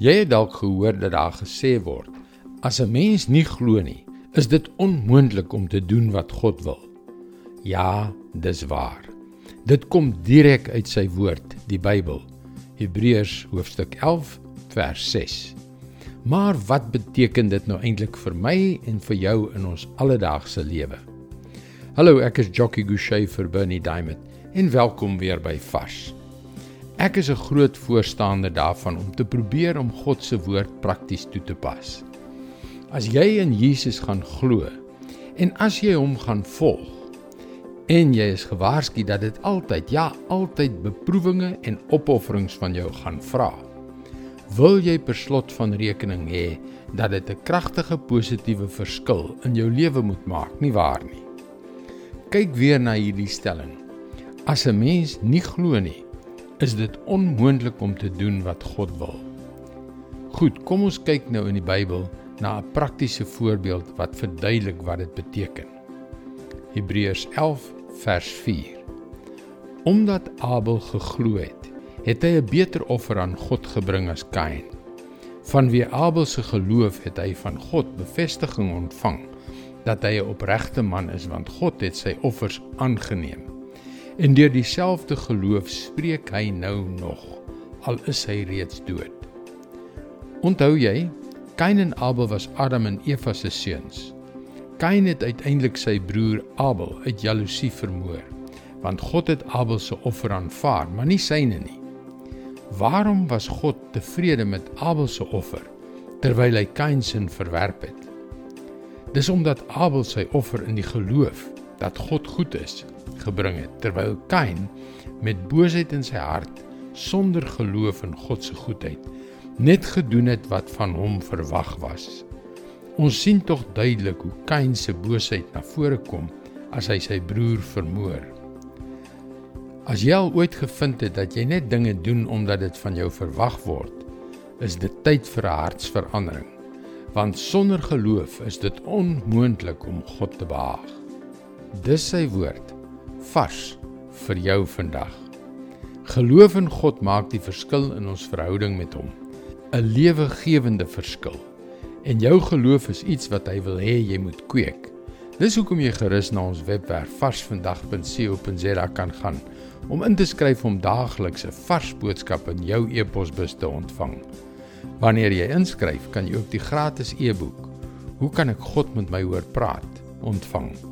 Jy het dalk gehoor dat daar gesê word: As 'n mens nie glo nie, is dit onmoontlik om te doen wat God wil. Ja, dis waar. Dit kom direk uit sy woord, die Bybel. Hebreërs hoofstuk 11 vers 6. Maar wat beteken dit nou eintlik vir my en vir jou in ons alledaagse lewe? Hallo, ek is Jockey Gouchee vir Bernie Diamond en welkom weer by Vars. Ek is 'n groot voorstander daarvan om te probeer om God se woord prakties toe te pas. As jy in Jesus gaan glo en as jy hom gaan volg en jy is gewaarsku dat dit altyd ja, altyd beproewinge en opofferings van jou gaan vra wil jy per slot van rekening hê dat dit 'n kragtige positiewe verskil in jou lewe moet maak, nie waar nie? Kyk weer na hierdie stelling. As 'n mens nie glo nie, is dit onmoontlik om te doen wat God wil. Goed, kom ons kyk nou in die Bybel na 'n praktiese voorbeeld wat verduidelik wat dit beteken. Hebreërs 11 vers 4. Omdat Abel geglo het, het hy 'n beter offer aan God gebring as Kain. Vanweë Abel se geloof het hy van God bevestiging ontvang dat hy 'n opregte man is want God het sy offers aangeneem. En deur dieselfde geloof spreek hy nou nog al is hy reeds dood. Onthou jy, Kain en Abel was Adam en Eva se seuns. Kain het uiteindelik sy broer Abel uit jaloesie vermoor, want God het Abel se offer aanvaar, maar nie syne nie. Waarom was God tevrede met Abel se offer terwyl hy Kain se verwerp het? Dis omdat Abel sy offer in die geloof dat God goed is gebring het terwyl Kain met boosheid in sy hart sonder geloof in God se goedheid net gedoen het wat van hom verwag was. Ons sien tog duidelik hoe Kain se boosheid na vore kom as hy sy broer vermoor. As jy al ooit gevind het dat jy net dinge doen omdat dit van jou verwag word, is dit tyd vir 'n hartsverandering. Want sonder geloof is dit onmoontlik om God te behaag. Dis sy woord vars vir jou vandag. Geloof in God maak die verskil in ons verhouding met hom. 'n Lewegewende verskil. En jou geloof is iets wat hy wil hê jy moet kweek. Dis hoekom jy gerus na ons webwerf varsvandag.co.za kan gaan om in te skryf om daagliks 'n vars boodskap in jou e-posbus te ontvang. Wanneer jy inskryf, kan jy ook die gratis e-boek Hoe kan ek God met my hoor praat ontvang.